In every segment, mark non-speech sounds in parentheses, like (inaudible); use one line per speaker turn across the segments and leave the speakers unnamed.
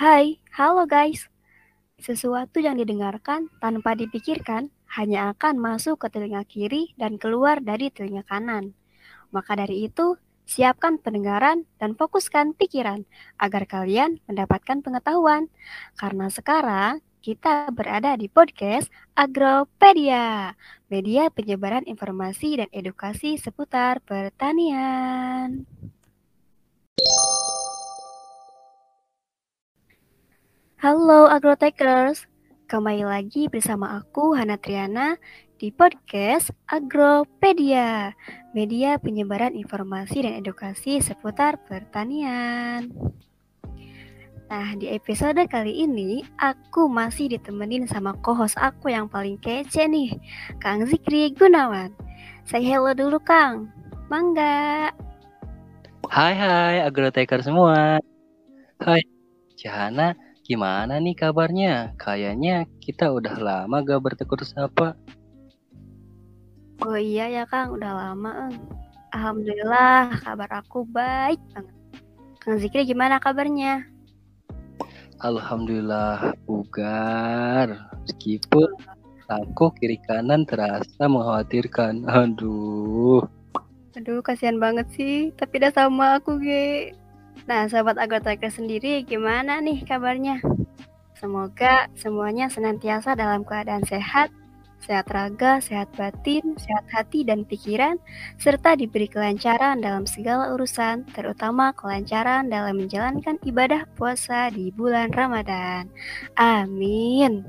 Hai, halo guys. Sesuatu yang didengarkan tanpa dipikirkan hanya akan masuk ke telinga kiri dan keluar dari telinga kanan. Maka dari itu, siapkan pendengaran dan fokuskan pikiran agar kalian mendapatkan pengetahuan. Karena sekarang kita berada di podcast Agropedia, media penyebaran informasi dan edukasi seputar pertanian. Halo Agrotekers, kembali lagi bersama aku Hana Triana di podcast Agropedia, media penyebaran informasi dan edukasi seputar pertanian. Nah, di episode kali ini aku masih ditemenin sama co-host aku yang paling kece nih, Kang Zikri Gunawan. Say hello dulu, Kang. Mangga.
Hai hai agroteker semua. Hai, Jahana, Gimana nih kabarnya? Kayaknya kita udah lama gak bertegur sapa.
Oh iya ya Kang, udah lama. Alhamdulillah, kabar aku baik banget. Kang Zikri gimana kabarnya?
Alhamdulillah, bugar. Meskipun aku kiri kanan terasa mengkhawatirkan. Aduh.
Aduh, kasihan banget sih. Tapi udah sama aku, Ge. Nah, sahabat Agrotracker sendiri gimana nih kabarnya? Semoga semuanya senantiasa dalam keadaan sehat, sehat raga, sehat batin, sehat hati dan pikiran, serta diberi kelancaran dalam segala urusan, terutama kelancaran dalam menjalankan ibadah puasa di bulan Ramadan. Amin.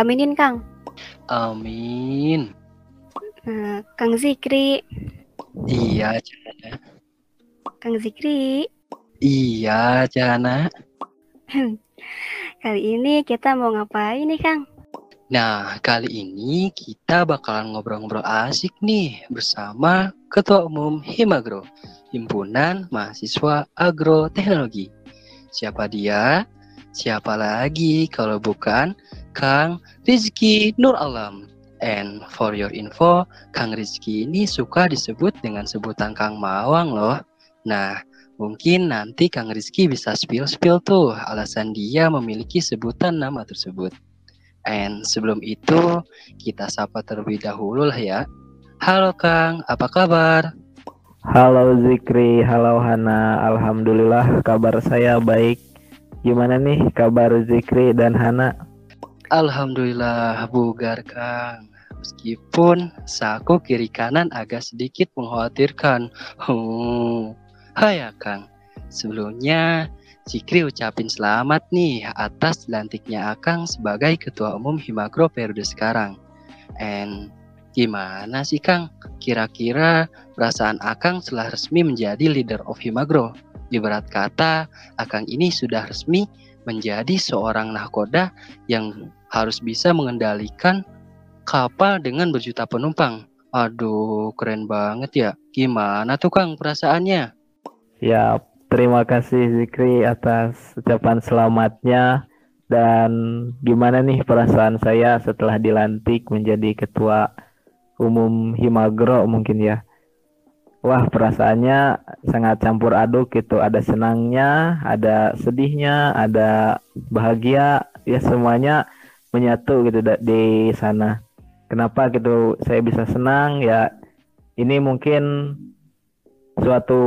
Aminin, Kang.
Amin.
Nah, Kang Zikri.
Iya,
Kang Zikri.
Iya, Jana. (laughs)
kali ini kita mau ngapain nih, Kang?
Nah, kali ini kita bakalan ngobrol-ngobrol asik nih bersama Ketua Umum Himagro, Himpunan Mahasiswa Agroteknologi. Siapa dia? Siapa lagi kalau bukan Kang Rizky Nur Alam. And for your info, Kang Rizky ini suka disebut dengan sebutan Kang Mawang loh. Nah, Mungkin nanti Kang Rizky bisa spill-spill tuh alasan dia memiliki sebutan nama tersebut. And sebelum itu, kita sapa terlebih dahulu lah ya. Halo Kang, apa kabar?
Halo Zikri, halo Hana. Alhamdulillah kabar saya baik. Gimana nih kabar Zikri dan Hana?
Alhamdulillah bugar Kang. Meskipun saku kiri kanan agak sedikit mengkhawatirkan. Hmm, Hai Akang, sebelumnya Cikri ucapin selamat nih atas dilantiknya Akang sebagai Ketua Umum Himagro periode sekarang. And gimana sih Kang? Kira-kira perasaan Akang setelah resmi menjadi leader of Himagro? Ibarat kata, Akang ini sudah resmi menjadi seorang nahkoda yang harus bisa mengendalikan kapal dengan berjuta penumpang. Aduh, keren banget ya. Gimana tuh Kang perasaannya?
Ya, terima kasih Zikri atas ucapan selamatnya dan gimana nih perasaan saya setelah dilantik menjadi ketua umum Himagro mungkin ya. Wah, perasaannya sangat campur aduk gitu. Ada senangnya, ada sedihnya, ada bahagia, ya semuanya menyatu gitu di sana. Kenapa gitu saya bisa senang ya? Ini mungkin suatu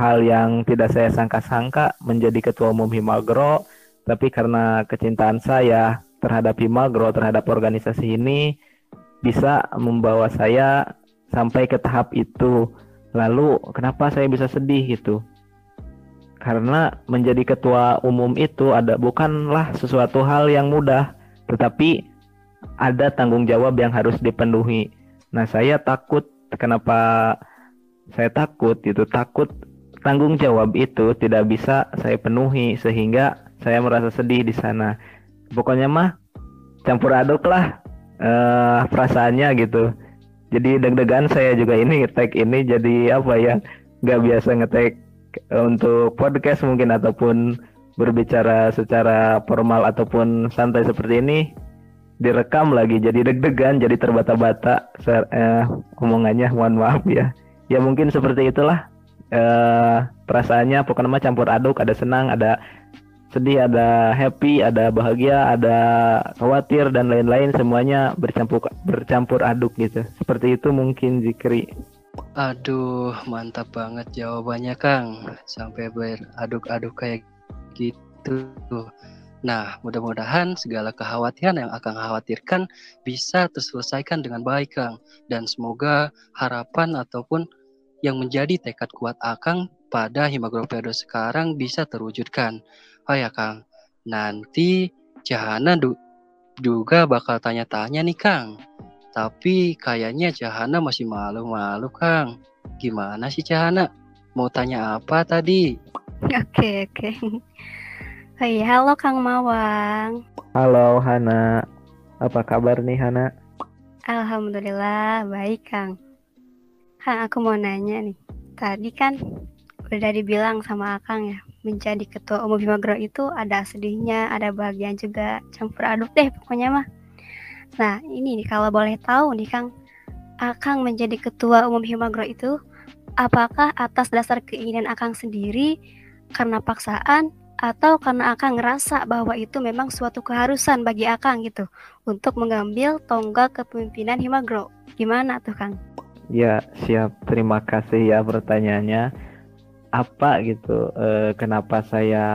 hal yang tidak saya sangka-sangka menjadi ketua umum Himagro, tapi karena kecintaan saya terhadap Himagro, terhadap organisasi ini bisa membawa saya sampai ke tahap itu. Lalu kenapa saya bisa sedih gitu? Karena menjadi ketua umum itu ada bukanlah sesuatu hal yang mudah, tetapi ada tanggung jawab yang harus dipenuhi. Nah, saya takut kenapa saya takut itu takut tanggung jawab itu tidak bisa saya penuhi sehingga saya merasa sedih di sana. Pokoknya mah campur aduk lah uh, perasaannya gitu. Jadi deg-degan saya juga ini ngetek ini jadi apa ya nggak biasa ngetek untuk podcast mungkin ataupun berbicara secara formal ataupun santai seperti ini direkam lagi. Jadi deg-degan jadi terbata-bata. Uh, omongannya mohon maaf ya ya mungkin seperti itulah uh, perasaannya pokoknya campur aduk ada senang ada sedih, ada happy, ada bahagia, ada khawatir dan lain-lain semuanya bercampur bercampur aduk gitu. Seperti itu mungkin Zikri.
Aduh, mantap banget jawabannya Kang. Sampai beraduk-aduk kayak gitu. Nah, mudah-mudahan segala kekhawatiran yang akan khawatirkan bisa terselesaikan dengan baik, Kang. Dan semoga harapan ataupun yang menjadi tekad kuat Akang pada Himagropedo sekarang bisa terwujudkan. Oh ya Kang, nanti Jahana du juga bakal tanya-tanya nih Kang. Tapi kayaknya Jahana masih malu-malu Kang. Gimana sih Jahana? Mau tanya apa tadi?
Oke, oke. Oh iya, halo Kang Mawang.
Halo Hana. Apa kabar nih Hana?
Alhamdulillah, baik Kang. Kang, aku mau nanya nih. Tadi kan udah dibilang sama Akang ya, menjadi ketua umum Himagro itu ada sedihnya, ada bahagian juga, campur aduk deh pokoknya mah. Nah ini nih kalau boleh tahu nih Kang, Akang menjadi ketua umum Himagro itu apakah atas dasar keinginan Akang sendiri, karena paksaan, atau karena Akang ngerasa bahwa itu memang suatu keharusan bagi Akang gitu untuk mengambil tonggak kepemimpinan Himagro. Gimana tuh Kang?
Ya siap, terima kasih ya pertanyaannya. Apa gitu eh, kenapa saya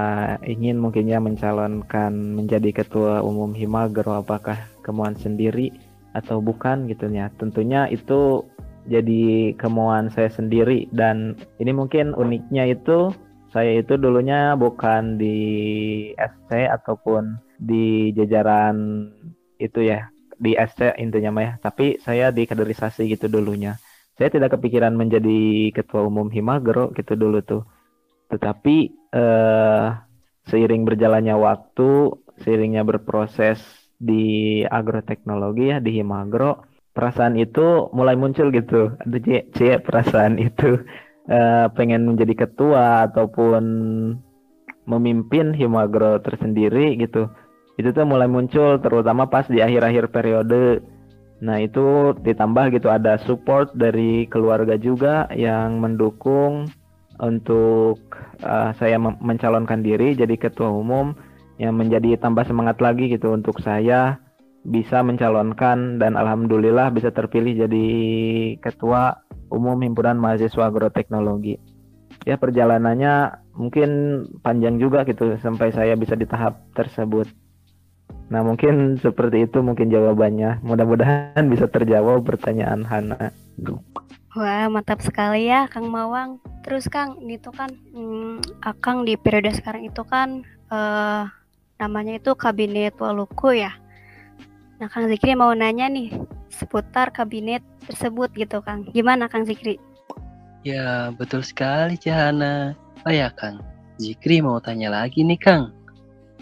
ingin mungkinnya mencalonkan menjadi ketua umum Himagro? Apakah kemauan sendiri atau bukan gitu ya? Tentunya itu jadi kemauan saya sendiri. Dan ini mungkin uniknya itu saya itu dulunya bukan di SC ataupun di jajaran itu ya di SC intinya mah ya tapi saya di kaderisasi gitu dulunya saya tidak kepikiran menjadi ketua umum Himagro gitu dulu tuh. Tetapi eh, seiring berjalannya waktu, seiringnya berproses di agroteknologi ya di Himagro, perasaan itu mulai muncul gitu. Ada cie perasaan itu eh, pengen menjadi ketua ataupun memimpin Himagro tersendiri gitu. Itu tuh mulai muncul terutama pas di akhir-akhir periode Nah itu ditambah gitu ada support dari keluarga juga yang mendukung untuk uh, saya mencalonkan diri jadi ketua umum yang menjadi tambah semangat lagi gitu untuk saya bisa mencalonkan dan alhamdulillah bisa terpilih jadi ketua umum himpunan mahasiswa agroteknologi. Ya perjalanannya mungkin panjang juga gitu sampai saya bisa di tahap tersebut. Nah mungkin seperti itu mungkin jawabannya. Mudah-mudahan bisa terjawab pertanyaan Hana.
Wah mantap sekali ya Kang Mawang. Terus Kang, ini tuh kan hmm, Akang di periode sekarang itu kan uh, namanya itu Kabinet Waluku ya. Nah Kang Zikri mau nanya nih seputar kabinet tersebut gitu Kang. Gimana Kang Zikri?
Ya betul sekali Cahana. Oh ya Kang, Zikri mau tanya lagi nih Kang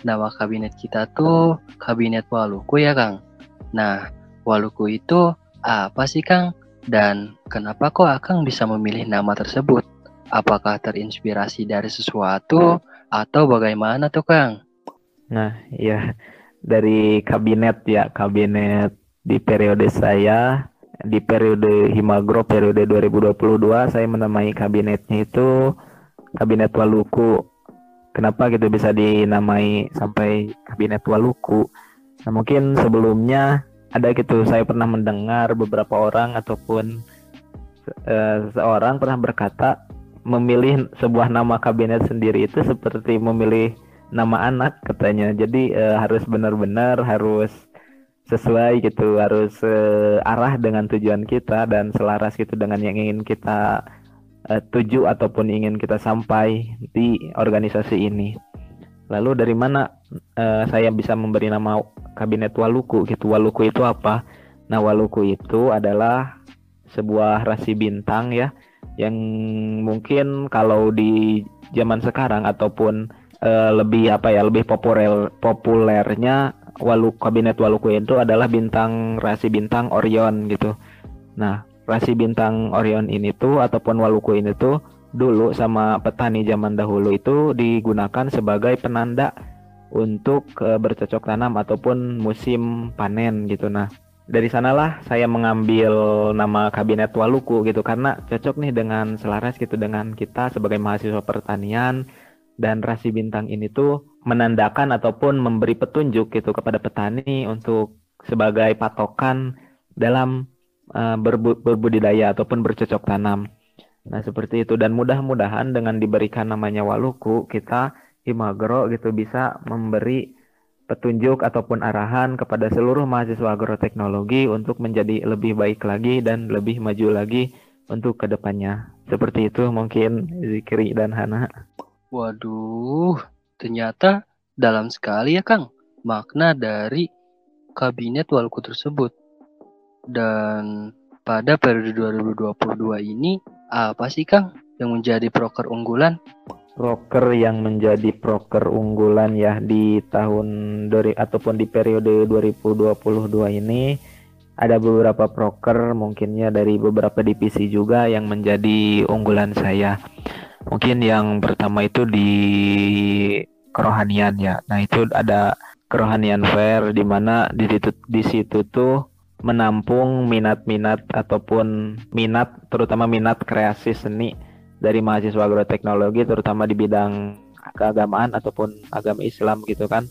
nama kabinet kita tuh kabinet Waluku ya Kang. Nah, Waluku itu apa sih Kang? Dan kenapa kok Akang bisa memilih nama tersebut? Apakah terinspirasi dari sesuatu atau bagaimana tuh Kang?
Nah, ya dari kabinet ya, kabinet di periode saya di periode Himagro periode 2022 saya menamai kabinetnya itu kabinet Waluku kenapa gitu bisa dinamai sampai kabinet Waluku. Nah, mungkin sebelumnya ada gitu saya pernah mendengar beberapa orang ataupun uh, seorang pernah berkata memilih sebuah nama kabinet sendiri itu seperti memilih nama anak katanya. Jadi uh, harus benar-benar harus sesuai gitu, harus uh, arah dengan tujuan kita dan selaras gitu dengan yang ingin kita uh, tuju ataupun ingin kita sampai di organisasi ini. Lalu dari mana uh, saya bisa memberi nama kabinet Waluku gitu? Waluku itu apa? Nah, Waluku itu adalah sebuah rasi bintang ya yang mungkin kalau di zaman sekarang ataupun uh, lebih apa ya lebih populer populernya Waluku kabinet Waluku itu adalah bintang rasi bintang Orion gitu. Nah, rasi bintang Orion ini tuh ataupun Waluku ini tuh dulu sama petani zaman dahulu itu digunakan sebagai penanda untuk e, bercocok tanam ataupun musim panen gitu nah dari sanalah saya mengambil nama kabinet Waluku gitu karena cocok nih dengan selaras gitu dengan kita sebagai mahasiswa pertanian dan rasi bintang ini tuh menandakan ataupun memberi petunjuk gitu kepada petani untuk sebagai patokan dalam uh, berbu berbudidaya ataupun bercocok tanam. Nah, seperti itu dan mudah-mudahan dengan diberikan namanya Waluku, kita Himagro gitu bisa memberi petunjuk ataupun arahan kepada seluruh mahasiswa agroteknologi untuk menjadi lebih baik lagi dan lebih maju lagi untuk ke depannya. Seperti itu mungkin Zikri dan Hana.
Waduh, ternyata dalam sekali ya Kang makna dari kabinet Walku tersebut. Dan pada periode 2022 ini apa sih Kang yang menjadi proker unggulan?
Proker yang menjadi proker unggulan ya di tahun dari ataupun di periode 2022 ini ada beberapa proker mungkinnya dari beberapa divisi juga yang menjadi unggulan saya. Mungkin yang pertama itu di kerohanian ya. Nah, itu ada kerohanian fair di mana di situ di situ tuh menampung minat-minat ataupun minat terutama minat kreasi seni dari mahasiswa agroteknologi terutama di bidang keagamaan ataupun agama Islam gitu kan.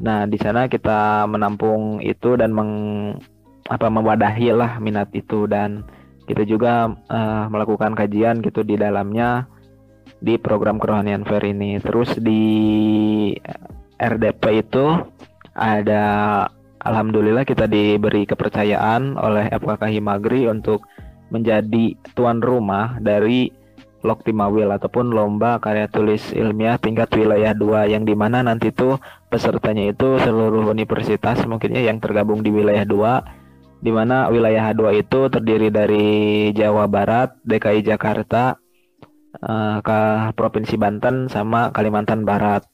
Nah, di sana kita menampung itu dan meng apa mewadahi lah minat itu dan kita juga uh, melakukan kajian gitu di dalamnya di program kerohanian fair ini. Terus di RDP itu ada alhamdulillah kita diberi kepercayaan oleh FKK Himagri untuk menjadi tuan rumah dari Loktimawil ataupun lomba karya tulis ilmiah tingkat wilayah 2 yang di mana nanti tuh pesertanya itu seluruh universitas mungkinnya yang tergabung di wilayah 2 di mana wilayah H2 itu terdiri dari Jawa Barat, DKI Jakarta, uh, ke Provinsi Banten sama Kalimantan Barat.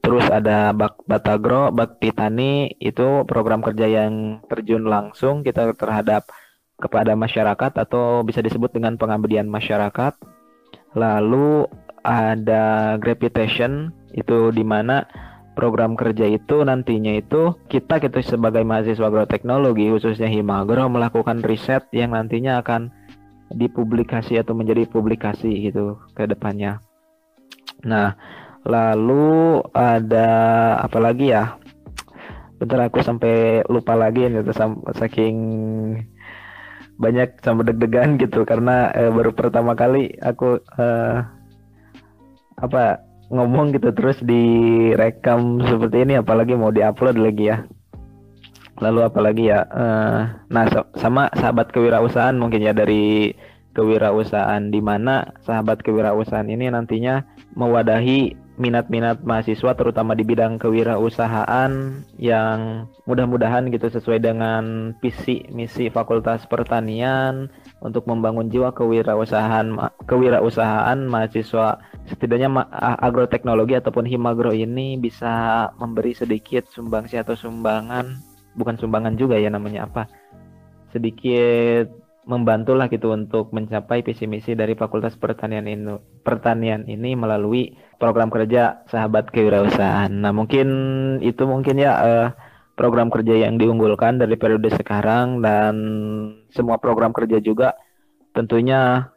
Terus ada Bak Batagro, Bakti Tani itu program kerja yang terjun langsung kita terhadap kepada masyarakat atau bisa disebut dengan pengabdian masyarakat. Lalu ada Gravitation itu di mana program kerja itu nantinya itu kita kita sebagai mahasiswa agroteknologi khususnya Himagro melakukan riset yang nantinya akan dipublikasi atau menjadi publikasi gitu ke depannya. Nah, lalu ada apa lagi ya? Bentar aku sampai lupa lagi nih saking banyak sama deg-degan gitu karena eh, baru pertama kali aku eh, apa ngomong gitu terus direkam seperti ini apalagi mau diupload lagi ya lalu apalagi ya uh, nah sama sahabat kewirausahaan mungkin ya dari kewirausahaan di mana sahabat kewirausahaan ini nantinya mewadahi minat-minat mahasiswa terutama di bidang kewirausahaan yang mudah-mudahan gitu sesuai dengan visi misi Fakultas Pertanian untuk membangun jiwa kewirausahaan kewirausahaan mahasiswa. Setidaknya agroteknologi ataupun himagro ini bisa memberi sedikit sumbangsi atau sumbangan bukan sumbangan juga ya namanya apa sedikit membantulah gitu untuk mencapai visi misi dari Fakultas Pertanian ini pertanian ini melalui program kerja sahabat kewirausahaan. Nah mungkin itu mungkin ya uh, program kerja yang diunggulkan dari periode sekarang dan semua program kerja juga tentunya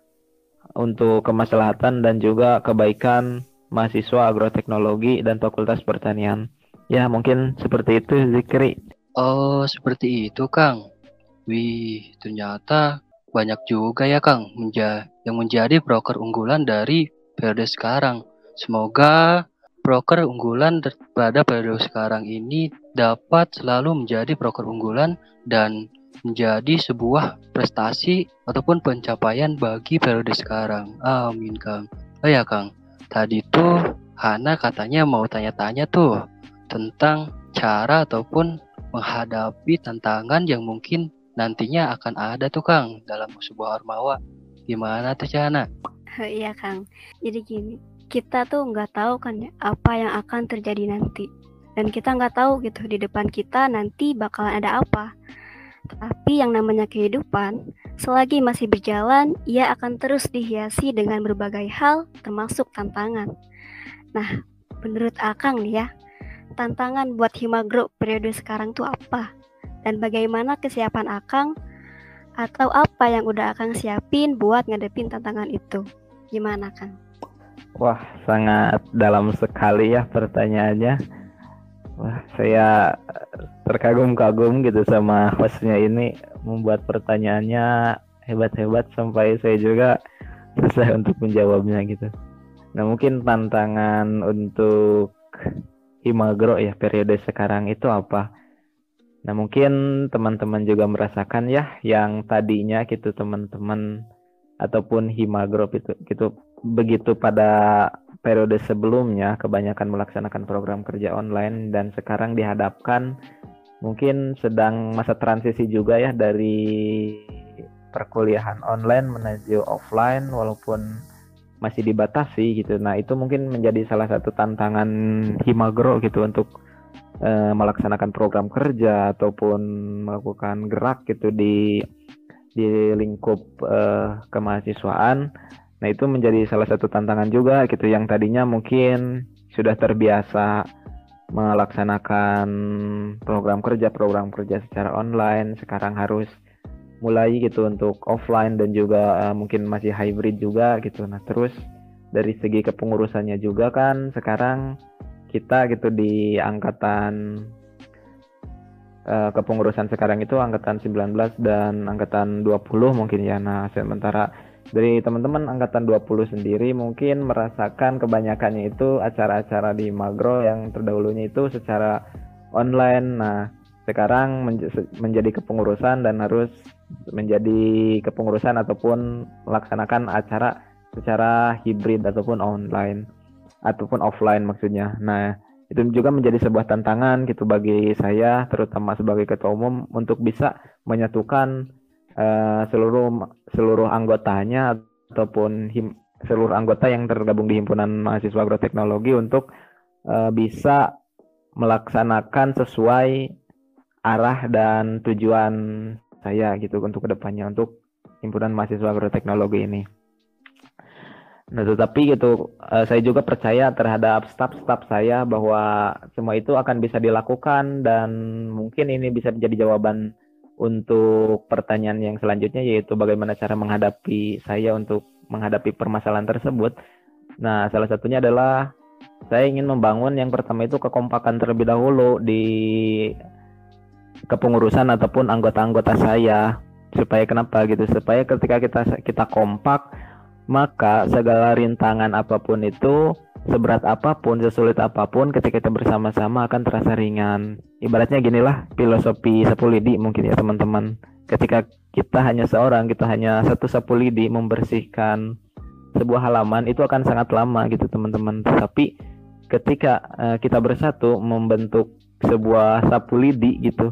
untuk kemaslahatan dan juga kebaikan mahasiswa agroteknologi dan Fakultas Pertanian. Ya mungkin seperti itu Zikri.
Oh seperti itu Kang. Wih, ternyata banyak juga ya Kang menja yang menjadi broker unggulan dari periode sekarang. Semoga broker unggulan pada periode sekarang ini dapat selalu menjadi broker unggulan dan menjadi sebuah prestasi ataupun pencapaian bagi periode sekarang. Amin Kang. Oh ya Kang, tadi tuh Hana katanya mau tanya-tanya tuh tentang cara ataupun menghadapi tantangan yang mungkin nantinya akan ada tuh Kang dalam sebuah ormawa. Gimana tuh Cana? (laughs)
Iya Kang. Jadi gini, kita tuh nggak tahu kan ya apa yang akan terjadi nanti. Dan kita nggak tahu gitu di depan kita nanti bakalan ada apa. Tapi yang namanya kehidupan, selagi masih berjalan, ia akan terus dihiasi dengan berbagai hal, termasuk tantangan. Nah, menurut Akang nih ya, tantangan buat Himagro periode sekarang tuh apa? dan bagaimana kesiapan Akang atau apa yang udah Akang siapin buat ngadepin tantangan itu. Gimana Kang?
Wah, sangat dalam sekali ya pertanyaannya. Wah, saya terkagum-kagum gitu sama hostnya ini membuat pertanyaannya hebat-hebat sampai saya juga (laughs) susah untuk menjawabnya gitu. Nah, mungkin tantangan untuk Himagro ya periode sekarang itu apa? Nah, mungkin teman-teman juga merasakan ya yang tadinya gitu teman-teman ataupun Himagro itu gitu begitu pada periode sebelumnya kebanyakan melaksanakan program kerja online dan sekarang dihadapkan mungkin sedang masa transisi juga ya dari perkuliahan online menuju offline walaupun masih dibatasi gitu. Nah, itu mungkin menjadi salah satu tantangan Himagro gitu untuk e, melaksanakan program kerja ataupun melakukan gerak gitu di di lingkup e, kemahasiswaan Nah, itu menjadi salah satu tantangan juga gitu yang tadinya mungkin sudah terbiasa melaksanakan program kerja program kerja secara online sekarang harus mulai gitu untuk offline dan juga uh, mungkin masih hybrid juga gitu. Nah, terus dari segi kepengurusannya juga kan sekarang kita gitu di angkatan uh, kepengurusan sekarang itu angkatan 19 dan angkatan 20 mungkin ya. Nah, sementara dari teman-teman angkatan 20 sendiri mungkin merasakan kebanyakannya itu acara-acara di Magro yang terdahulunya itu secara online. Nah, sekarang menjadi kepengurusan dan harus menjadi kepengurusan ataupun melaksanakan acara secara hibrid ataupun online ataupun offline maksudnya. Nah, itu juga menjadi sebuah tantangan gitu bagi saya terutama sebagai ketua umum untuk bisa menyatukan uh, seluruh seluruh anggotanya ataupun him, seluruh anggota yang tergabung di himpunan mahasiswa agroteknologi untuk uh, bisa melaksanakan sesuai arah dan tujuan saya gitu untuk ke depannya untuk himpunan mahasiswa agroteknologi ini. Nah, tetapi gitu, uh, saya juga percaya terhadap staf-staf saya bahwa semua itu akan bisa dilakukan dan mungkin ini bisa menjadi jawaban untuk pertanyaan yang selanjutnya yaitu bagaimana cara menghadapi saya untuk menghadapi permasalahan tersebut. Nah, salah satunya adalah saya ingin membangun yang pertama itu kekompakan terlebih dahulu di kepengurusan ataupun anggota-anggota saya supaya kenapa gitu supaya ketika kita kita kompak maka segala rintangan apa pun itu seberat apa pun, sesulit apa pun, ketika kita bersama-sama akan terasa ringan. Ibaratnya ginilah filosofi sapu lidi mungkin ya teman-teman. Ketika kita hanya seorang, kita hanya satu sapu lidi membersihkan sebuah halaman itu akan sangat lama gitu teman-teman. Tapi ketika uh, kita bersatu membentuk sebuah sapu lidi gitu.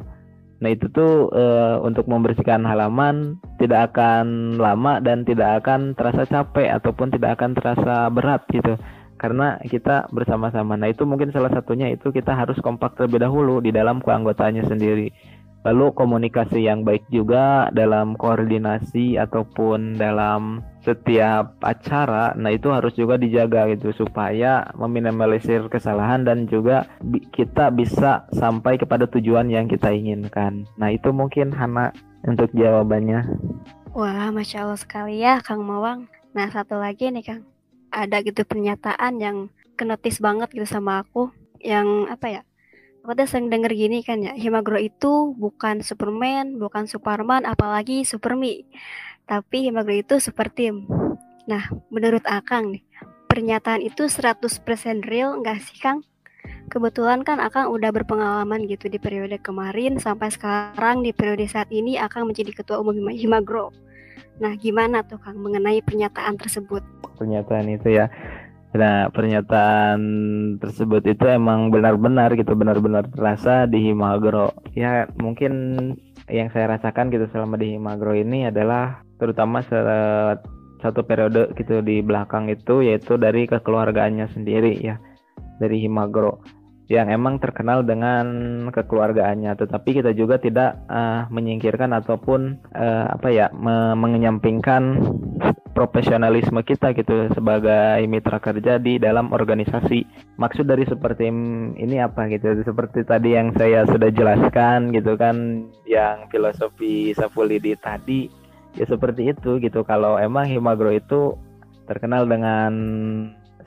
Nah itu tuh uh, untuk membersihkan halaman tidak akan lama dan tidak akan terasa capek ataupun tidak akan terasa berat gitu karena kita bersama-sama. Nah, itu mungkin salah satunya itu kita harus kompak terlebih dahulu di dalam keanggotanya sendiri. Lalu komunikasi yang baik juga dalam koordinasi ataupun dalam setiap acara. Nah, itu harus juga dijaga gitu supaya meminimalisir kesalahan dan juga bi kita bisa sampai kepada tujuan yang kita inginkan. Nah, itu mungkin Hana untuk jawabannya.
Wah, Masya Allah sekali ya Kang Mawang. Nah, satu lagi nih Kang ada gitu pernyataan yang kenotis banget gitu sama aku yang apa ya aku tuh sering denger gini kan ya Himagro itu bukan Superman bukan Superman apalagi Supermi tapi Himagro itu super team nah menurut Akang nih pernyataan itu 100% real nggak sih Kang kebetulan kan Akang udah berpengalaman gitu di periode kemarin sampai sekarang di periode saat ini Akang menjadi ketua umum Himagro Nah, gimana tuh Kang mengenai pernyataan tersebut?
Pernyataan itu ya. Nah, pernyataan tersebut itu emang benar-benar gitu, benar-benar terasa di Himagro. Ya, mungkin yang saya rasakan gitu selama di Himagro ini adalah terutama satu periode gitu di belakang itu yaitu dari kekeluargaannya sendiri ya. Dari Himagro yang emang terkenal dengan kekeluargaannya. Tetapi kita juga tidak uh, menyingkirkan ataupun uh, apa ya me mengenyampingkan profesionalisme kita gitu sebagai mitra kerja di dalam organisasi. Maksud dari seperti ini apa gitu? Seperti tadi yang saya sudah jelaskan gitu kan yang filosofi Sapulidi tadi ya seperti itu gitu. Kalau emang Himagro itu terkenal dengan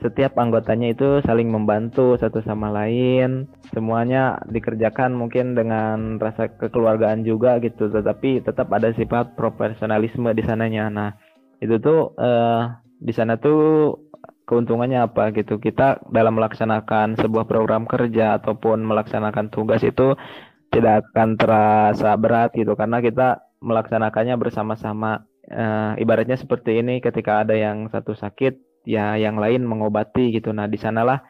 setiap anggotanya itu saling membantu satu sama lain. Semuanya dikerjakan mungkin dengan rasa kekeluargaan juga gitu. Tetapi tetap ada sifat profesionalisme di sananya. Nah itu tuh uh, di sana tuh keuntungannya apa gitu? Kita dalam melaksanakan sebuah program kerja ataupun melaksanakan tugas itu tidak akan terasa berat gitu. Karena kita melaksanakannya bersama-sama uh, ibaratnya seperti ini ketika ada yang satu sakit ya yang lain mengobati gitu. Nah, di sanalah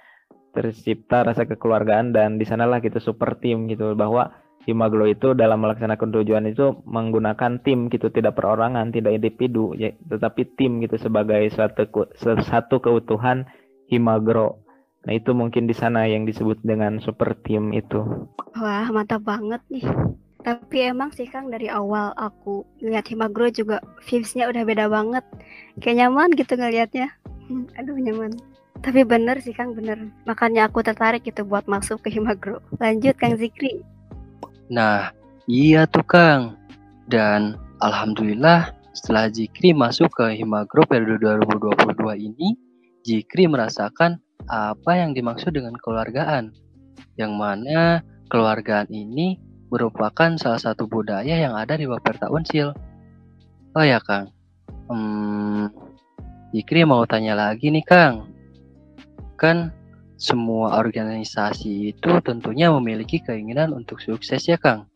tercipta rasa kekeluargaan dan di sanalah kita super tim gitu bahwa Himaglo itu dalam melaksanakan tujuan itu menggunakan tim gitu tidak perorangan tidak individu ya, tetapi tim gitu sebagai suatu satu keutuhan Himagro. Nah itu mungkin di sana yang disebut dengan super tim itu.
Wah mantap banget nih. Tapi emang sih Kang dari awal aku ngeliat Himagro juga vibesnya udah beda banget. Kayak nyaman gitu ngelihatnya. Hmm, aduh nyaman. Tapi bener sih Kang, bener. Makanya aku tertarik gitu buat masuk ke Himagro. Lanjut Kang Zikri.
Nah, iya tuh Kang. Dan Alhamdulillah setelah Zikri masuk ke Himagro periode 2022 ini, Zikri merasakan apa yang dimaksud dengan keluargaan. Yang mana keluargaan ini merupakan salah satu budaya yang ada di Baperta Unsil. Oh ya Kang, hmm, Ikri mau tanya lagi nih Kang. Kan semua organisasi itu tentunya memiliki keinginan untuk sukses ya Kang.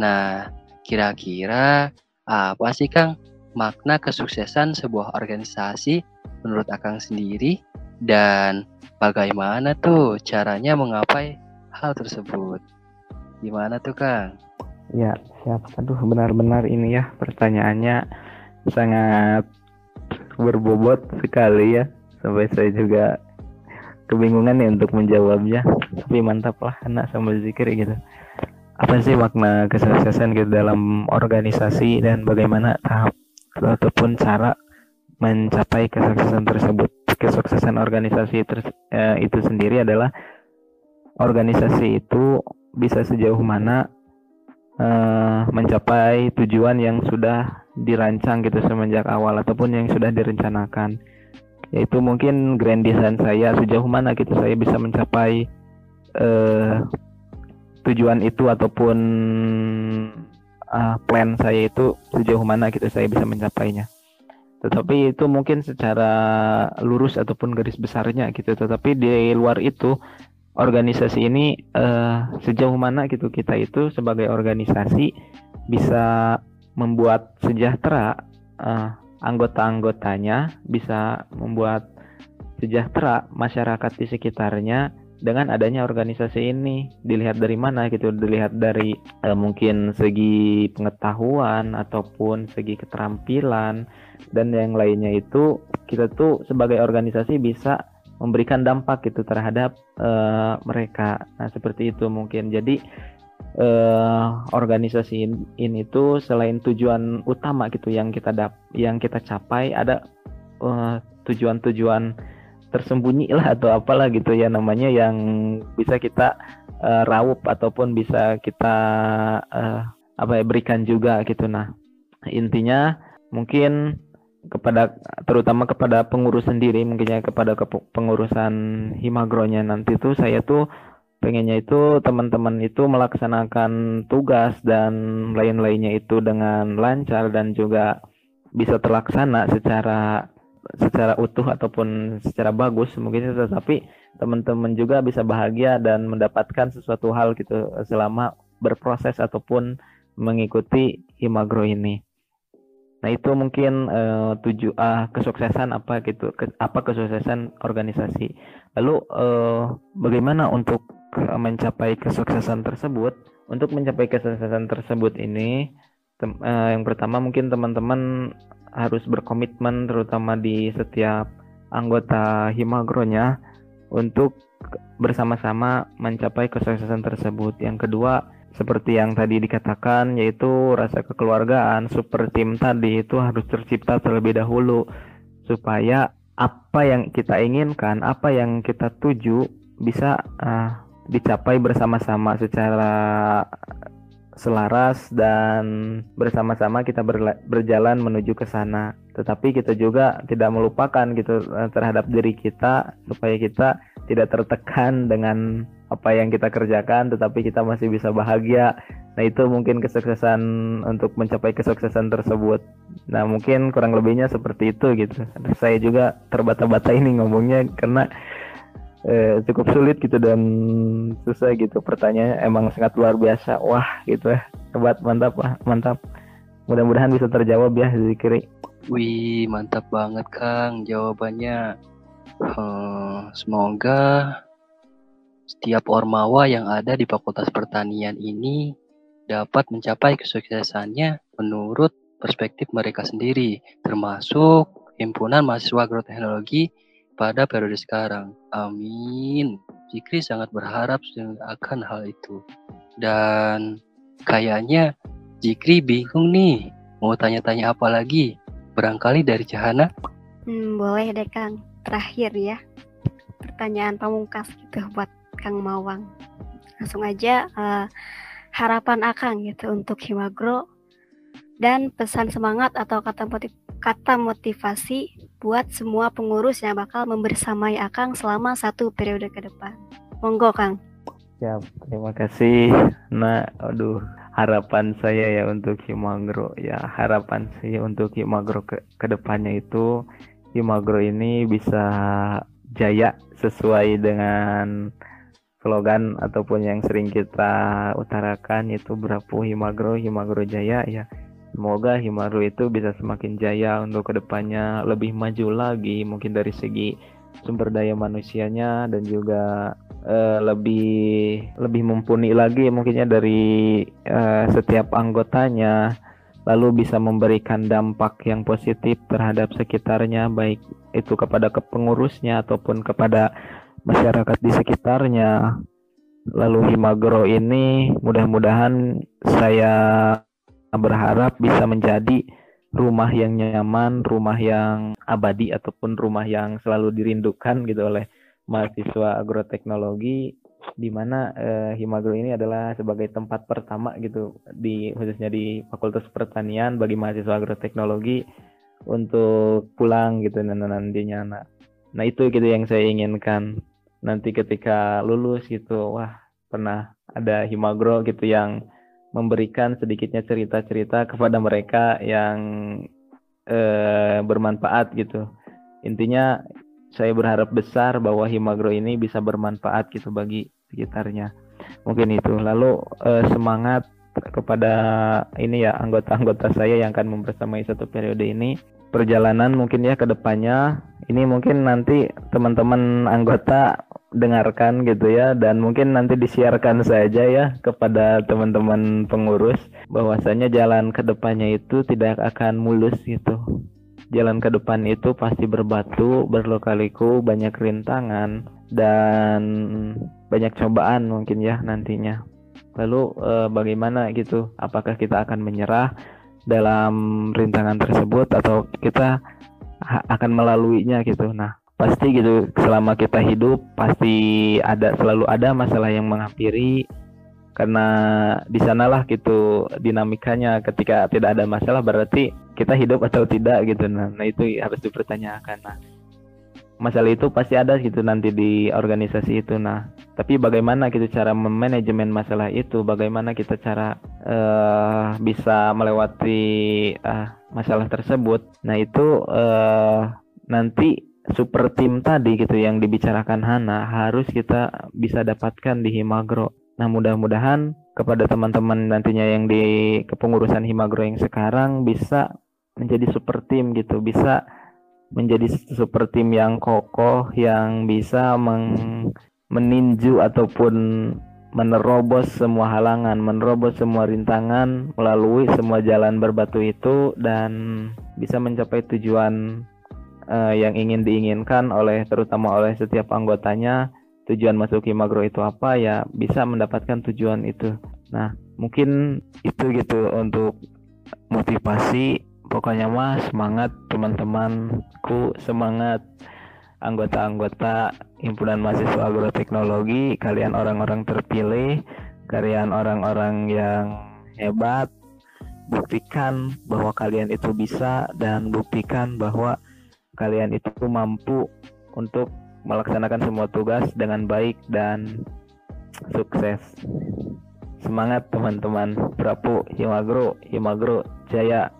Nah, kira-kira apa sih Kang makna kesuksesan sebuah organisasi menurut Akang sendiri dan bagaimana tuh caranya menggapai hal tersebut? Gimana tuh Kang?
Ya, siap. Aduh, benar-benar ini ya pertanyaannya sangat berbobot sekali ya sampai saya juga kebingungan nih untuk menjawabnya tapi mantap lah anak sama zikir gitu apa sih makna kesuksesan gitu dalam organisasi dan bagaimana tahap ataupun cara mencapai kesuksesan tersebut kesuksesan organisasi ter, eh, itu sendiri adalah organisasi itu bisa sejauh mana eh, mencapai tujuan yang sudah dirancang gitu semenjak awal ataupun yang sudah direncanakan. Yaitu mungkin grand design saya sejauh mana gitu saya bisa mencapai uh, tujuan itu ataupun uh, plan saya itu sejauh mana gitu saya bisa mencapainya. Tetapi itu mungkin secara lurus ataupun garis besarnya gitu. Tetapi di luar itu organisasi ini uh, sejauh mana gitu kita itu sebagai organisasi bisa membuat sejahtera uh, anggota-anggotanya, bisa membuat sejahtera masyarakat di sekitarnya dengan adanya organisasi ini. Dilihat dari mana gitu? Dilihat dari uh, mungkin segi pengetahuan ataupun segi keterampilan dan yang lainnya itu kita tuh sebagai organisasi bisa memberikan dampak gitu terhadap uh, mereka. Nah, seperti itu mungkin. Jadi uh, organisasi ini tuh selain tujuan utama gitu yang kita dap yang kita capai ada eh, tujuan-tujuan tersembunyi lah (laughs) atau apalah gitu ya namanya yang bisa kita uh, raup ataupun bisa kita uh, apa ya berikan juga gitu nah intinya mungkin kepada terutama kepada pengurus sendiri mungkinnya kepada kepengurusan himagronya nanti tuh saya tuh pengennya itu teman-teman itu melaksanakan tugas dan lain-lainnya itu dengan lancar dan juga bisa terlaksana secara secara utuh ataupun secara bagus mungkin itu tapi teman-teman juga bisa bahagia dan mendapatkan sesuatu hal gitu selama berproses ataupun mengikuti Himagro ini. Nah itu mungkin uh, tujuh uh, kesuksesan apa gitu ke, apa kesuksesan organisasi. Lalu uh, bagaimana untuk mencapai kesuksesan tersebut untuk mencapai kesuksesan tersebut ini tem, uh, yang pertama mungkin teman-teman harus berkomitmen terutama di setiap anggota himagronya untuk bersama-sama mencapai kesuksesan tersebut yang kedua seperti yang tadi dikatakan yaitu rasa kekeluargaan super tim tadi itu harus tercipta terlebih dahulu supaya apa yang kita inginkan apa yang kita tuju bisa uh, dicapai bersama-sama secara selaras dan bersama-sama kita berjalan menuju ke sana. Tetapi kita juga tidak melupakan gitu eh, terhadap diri kita supaya kita tidak tertekan dengan apa yang kita kerjakan tetapi kita masih bisa bahagia. Nah, itu mungkin kesuksesan untuk mencapai kesuksesan tersebut. Nah, mungkin kurang lebihnya seperti itu gitu. Saya juga terbata-bata ini ngomongnya karena eh, cukup sulit gitu dan susah gitu pertanyaannya emang sangat luar biasa wah gitu ya hebat mantap lah mantap mudah-mudahan bisa terjawab ya Zikri
wih mantap banget Kang jawabannya hmm, semoga setiap ormawa yang ada di Fakultas Pertanian ini dapat mencapai kesuksesannya menurut perspektif mereka sendiri termasuk himpunan mahasiswa agroteknologi pada periode sekarang. Amin. Zikri sangat berharap akan hal itu. Dan kayaknya Zikri bingung nih, mau tanya-tanya apa lagi? Barangkali dari Cahana?
Hmm, boleh deh Kang. Terakhir ya, pertanyaan pamungkas gitu buat Kang Mawang. Langsung aja uh, harapan Akang gitu untuk Himagro dan pesan semangat atau kata motiv kata motivasi buat semua pengurus yang bakal membersamai Akang selama satu periode ke depan. Monggo Kang.
Ya, terima kasih. Nah, aduh, harapan saya ya untuk Himagro ya harapan saya untuk Himagro ke ke depannya itu Himagro ini bisa jaya sesuai dengan slogan ataupun yang sering kita utarakan yaitu berapu Himagro Himagro Jaya ya. Semoga Himaru itu bisa semakin jaya untuk ke depannya lebih maju lagi mungkin dari segi sumber daya manusianya dan juga uh, lebih lebih mumpuni lagi mungkinnya dari uh, setiap anggotanya. Lalu bisa memberikan dampak yang positif terhadap sekitarnya baik itu kepada kepengurusnya ataupun kepada masyarakat di sekitarnya. Lalu Himagro ini mudah-mudahan saya berharap bisa menjadi rumah yang nyaman, rumah yang abadi ataupun rumah yang selalu dirindukan gitu oleh mahasiswa agroteknologi di mana eh, Himagro ini adalah sebagai tempat pertama gitu di khususnya di Fakultas Pertanian bagi mahasiswa agroteknologi untuk pulang gitu nantinya nah, nah itu gitu yang saya inginkan nanti ketika lulus gitu wah pernah ada Himagro gitu yang memberikan sedikitnya cerita-cerita kepada mereka yang eh, bermanfaat gitu. Intinya saya berharap besar bahwa Himagro ini bisa bermanfaat gitu bagi sekitarnya. Mungkin itu. Lalu eh, semangat kepada ini ya anggota-anggota saya yang akan membersamai satu periode ini perjalanan mungkin ya ke depannya ini mungkin nanti teman-teman anggota dengarkan gitu ya dan mungkin nanti disiarkan saja ya kepada teman-teman pengurus bahwasanya jalan ke depannya itu tidak akan mulus gitu. Jalan ke depan itu pasti berbatu, berlokaliku, banyak rintangan dan banyak cobaan mungkin ya nantinya. Lalu eh, bagaimana gitu? Apakah kita akan menyerah dalam rintangan tersebut atau kita akan melaluinya gitu. Nah, pasti gitu selama kita hidup pasti ada selalu ada masalah yang menghampiri. Karena di sanalah gitu dinamikanya ketika tidak ada masalah berarti kita hidup atau tidak gitu. Nah, nah itu harus dipertanyakan. Nah masalah itu pasti ada gitu nanti di organisasi itu. Nah tapi bagaimana gitu cara memanajemen masalah itu? Bagaimana kita cara uh, bisa melewati uh, masalah tersebut? Nah itu uh, nanti super tim tadi gitu yang dibicarakan Hana harus kita bisa dapatkan di Himagro. Nah mudah-mudahan kepada teman-teman nantinya yang di kepengurusan Himagro yang sekarang bisa menjadi super tim gitu, bisa menjadi super tim yang kokoh yang bisa meng meninju ataupun menerobos semua halangan, menerobos semua rintangan melalui semua jalan berbatu itu dan bisa mencapai tujuan uh, yang ingin diinginkan oleh terutama oleh setiap anggotanya tujuan masuk Himagro itu apa ya bisa mendapatkan tujuan itu. Nah mungkin itu gitu untuk motivasi. Pokoknya mah semangat teman-temanku semangat. Anggota-anggota himpunan mahasiswa agroteknologi kalian orang-orang terpilih kalian orang-orang yang hebat buktikan bahwa kalian itu bisa dan buktikan bahwa kalian itu mampu untuk melaksanakan semua tugas dengan baik dan sukses. Semangat teman-teman. Prapu, Himagro, Himagro, Jaya.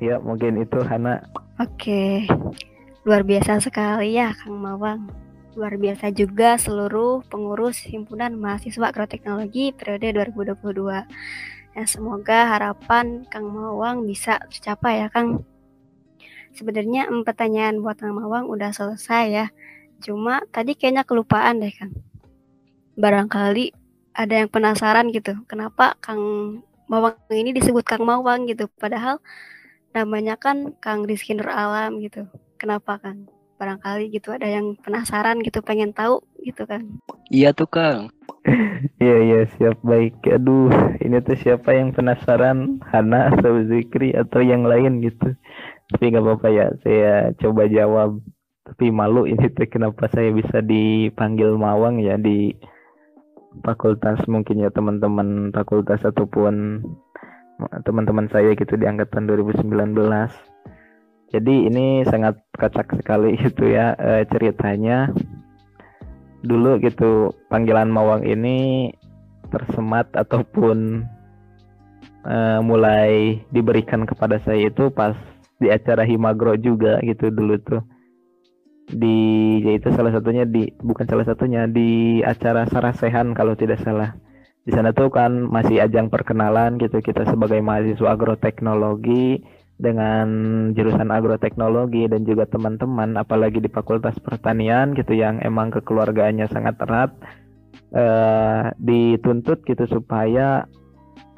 Ya, mungkin itu Hana.
Oke. Luar biasa sekali ya Kang Mawang. Luar biasa juga seluruh pengurus Himpunan Mahasiswa Agroteknologi periode 2022. Ya, semoga harapan Kang Mawang bisa tercapai ya Kang. Sebenarnya pertanyaan buat Kang Mawang udah selesai ya. Cuma tadi kayaknya kelupaan deh Kang. Barangkali ada yang penasaran gitu, kenapa Kang Mawang ini disebut Kang Mawang gitu, padahal namanya kan Kang Rizky Nur Alam gitu. Kenapa Kang? Barangkali gitu ada yang penasaran gitu, pengen tahu gitu kan.
Iya tuh Kang. (laughs)
Iya iya siap baik. Aduh, ini tuh siapa yang penasaran? Hana atau Zikri atau yang lain gitu. Tapi nggak apa-apa ya, saya coba jawab. Tapi malu ini tuh kenapa saya bisa dipanggil Mawang ya di fakultas mungkin ya teman-teman fakultas ataupun teman-teman saya gitu di angkatan 2019 jadi ini sangat kacak sekali (laughs) itu ya e, ceritanya. Dulu gitu panggilan Mawang ini tersemat ataupun e, mulai diberikan kepada saya itu pas di acara Himagro juga gitu dulu tuh. Di yaitu salah satunya di bukan salah satunya di acara Sarasehan kalau tidak salah. Di sana tuh kan masih ajang perkenalan gitu kita sebagai mahasiswa agroteknologi dengan jurusan agroteknologi dan juga teman-teman apalagi di Fakultas Pertanian gitu yang emang kekeluargaannya sangat erat eh, dituntut gitu supaya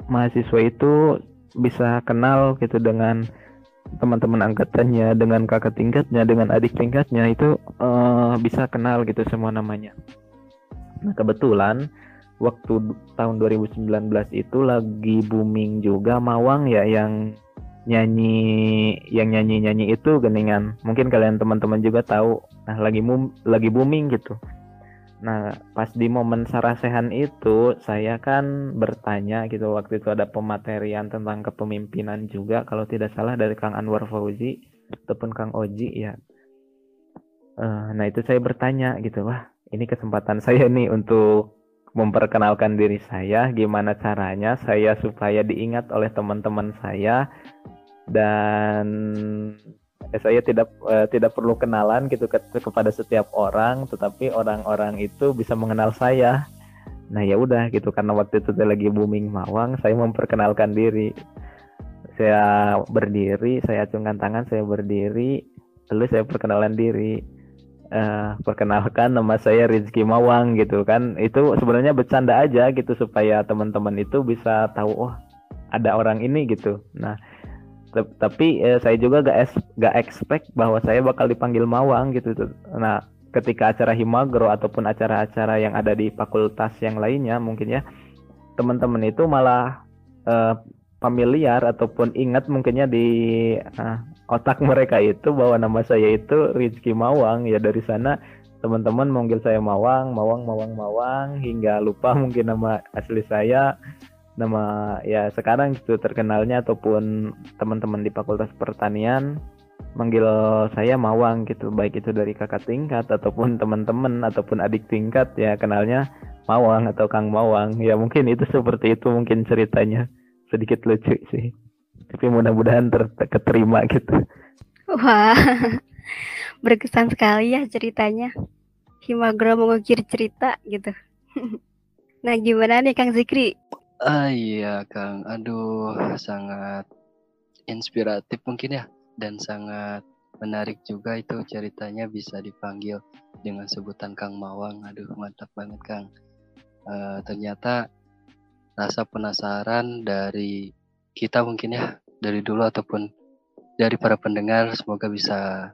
mahasiswa itu bisa kenal gitu dengan teman-teman angkatannya dengan kakak tingkatnya dengan adik tingkatnya itu uh, bisa kenal gitu semua namanya. Nah kebetulan waktu tahun 2019 itu lagi booming juga Mawang ya yang nyanyi yang nyanyi nyanyi itu geningan. Mungkin kalian teman-teman juga tahu nah lagi mum, lagi booming gitu Nah, pas di momen sarasehan itu, saya kan bertanya gitu, waktu itu ada pematerian tentang kepemimpinan juga, kalau tidak salah dari Kang Anwar Fauzi, ataupun Kang Oji ya. Uh, nah, itu saya bertanya gitu, wah ini kesempatan saya nih untuk memperkenalkan diri saya, gimana caranya saya supaya diingat oleh teman-teman saya, dan saya tidak uh, tidak perlu kenalan gitu ke, kepada setiap orang tetapi orang-orang itu bisa mengenal saya. Nah ya udah gitu karena waktu itu lagi booming mawang saya memperkenalkan diri. Saya berdiri saya acungkan tangan saya berdiri lalu saya perkenalan diri. Uh, perkenalkan nama saya Rizky Mawang gitu kan. Itu sebenarnya bercanda aja gitu supaya teman-teman itu bisa tahu oh ada orang ini gitu. Nah tapi eh, saya juga gak es gak expect bahwa saya bakal dipanggil Mawang gitu nah ketika acara Himagro ataupun acara-acara yang ada di fakultas yang lainnya mungkin ya teman-teman itu malah eh, familiar ataupun ingat mungkinnya di uh, otak mereka itu bahwa nama saya itu Rizky Mawang. Ya dari sana teman-teman manggil saya Mawang, Mawang, Mawang, Mawang hingga lupa mungkin nama asli saya nama ya sekarang gitu terkenalnya ataupun teman-teman di Fakultas Pertanian manggil saya Mawang gitu. Baik itu dari kakak tingkat ataupun teman-teman ataupun adik tingkat ya kenalnya Mawang atau Kang Mawang. Ya mungkin itu seperti itu mungkin ceritanya. Sedikit lucu sih. Tapi mudah-mudahan terketerima gitu.
Wah (laughs) berkesan sekali ya ceritanya. Himagro mengukir cerita gitu. (laughs) Nah gimana nih Kang Zikri
Ah iya Kang, aduh sangat inspiratif mungkin ya dan sangat menarik juga itu ceritanya bisa dipanggil dengan sebutan Kang Mawang. Aduh mantap banget Kang. Uh, ternyata rasa penasaran dari kita mungkin ya dari dulu ataupun dari para pendengar semoga bisa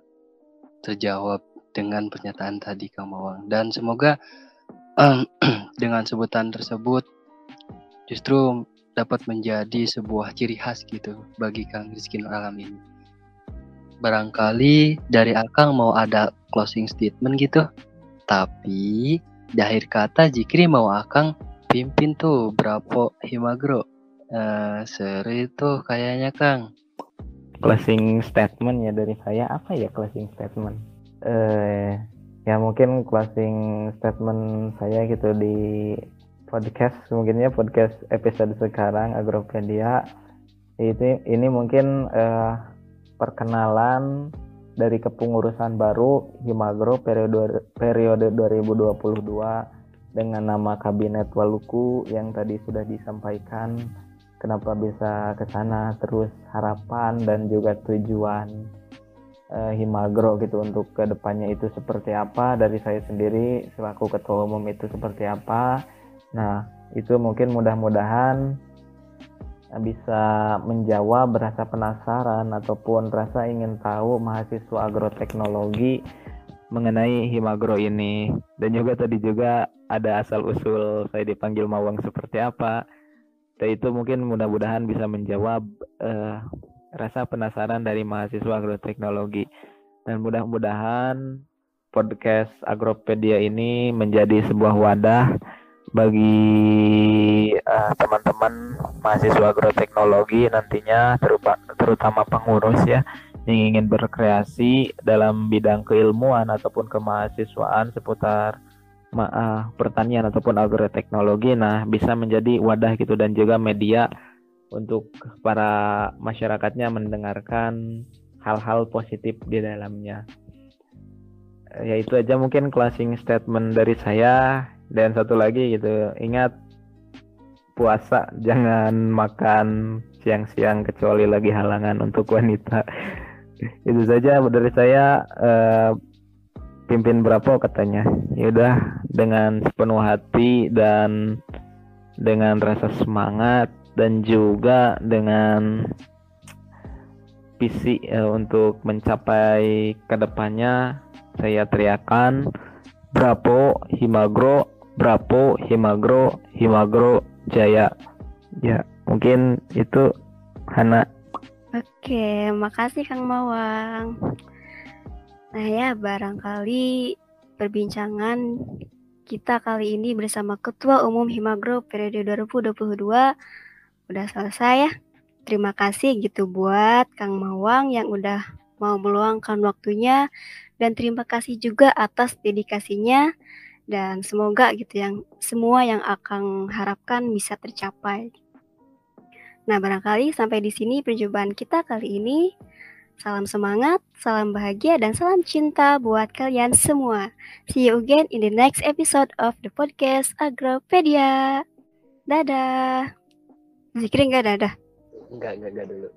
terjawab dengan pernyataan tadi Kang Mawang dan semoga um, (clears throat) dengan sebutan tersebut justru dapat menjadi sebuah ciri khas gitu bagi Kang Rizky Alam ini. Barangkali dari Akang mau ada closing statement gitu, tapi di akhir kata Jikri mau Akang pimpin tuh berapa Himagro. Uh, seru itu kayaknya Kang.
Closing statement ya dari saya apa ya closing statement? Eh ya mungkin closing statement saya gitu di podcast mungkinnya podcast episode sekarang Agropedia. Itu ini mungkin uh, perkenalan dari kepengurusan baru Himagro periode periode 2022 dengan nama Kabinet Waluku yang tadi sudah disampaikan kenapa bisa ke sana terus harapan dan juga tujuan uh, Himagro gitu untuk ke depannya itu seperti apa dari saya sendiri selaku ketua umum itu seperti apa nah itu mungkin mudah-mudahan bisa menjawab rasa penasaran ataupun rasa ingin tahu mahasiswa agroteknologi mengenai Himagro ini. Dan juga tadi juga ada asal usul saya dipanggil Mawang seperti apa. Dan itu mungkin mudah-mudahan bisa menjawab uh, rasa penasaran dari mahasiswa agroteknologi. Dan mudah-mudahan podcast Agropedia ini menjadi sebuah wadah bagi uh, teman-teman mahasiswa agroteknologi nantinya terutama pengurus ya yang ingin berkreasi dalam bidang keilmuan ataupun kemahasiswaan seputar uh, pertanian ataupun agroteknologi nah bisa menjadi wadah gitu dan juga media untuk para masyarakatnya mendengarkan hal-hal positif di dalamnya. Ya itu aja mungkin closing statement dari saya dan satu lagi gitu ingat puasa jangan makan siang-siang kecuali lagi halangan untuk wanita. (laughs) Itu saja dari saya uh, pimpin berapa katanya. Ya udah dengan sepenuh hati dan dengan rasa semangat dan juga dengan visi uh, untuk mencapai ke depannya saya teriakan Bravo Himagro Bravo Himagro Himagro Jaya. Ya mungkin itu Hana.
Oke makasih Kang Mawang Nah ya, barangkali perbincangan kita kali ini bersama Ketua Umum Himagro periode 2022 udah selesai ya. Terima kasih gitu buat Kang Mawang yang udah mau meluangkan waktunya. Dan terima kasih juga atas dedikasinya dan semoga gitu yang semua yang akan harapkan bisa tercapai. Nah, barangkali sampai di sini perjumpaan kita kali ini. Salam semangat, salam bahagia, dan salam cinta buat kalian semua. See you again in the next episode of the podcast Agropedia. Dadah. Zikri enggak dadah?
Enggak, enggak, enggak dulu.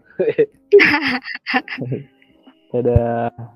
(laughs) (laughs)
dadah.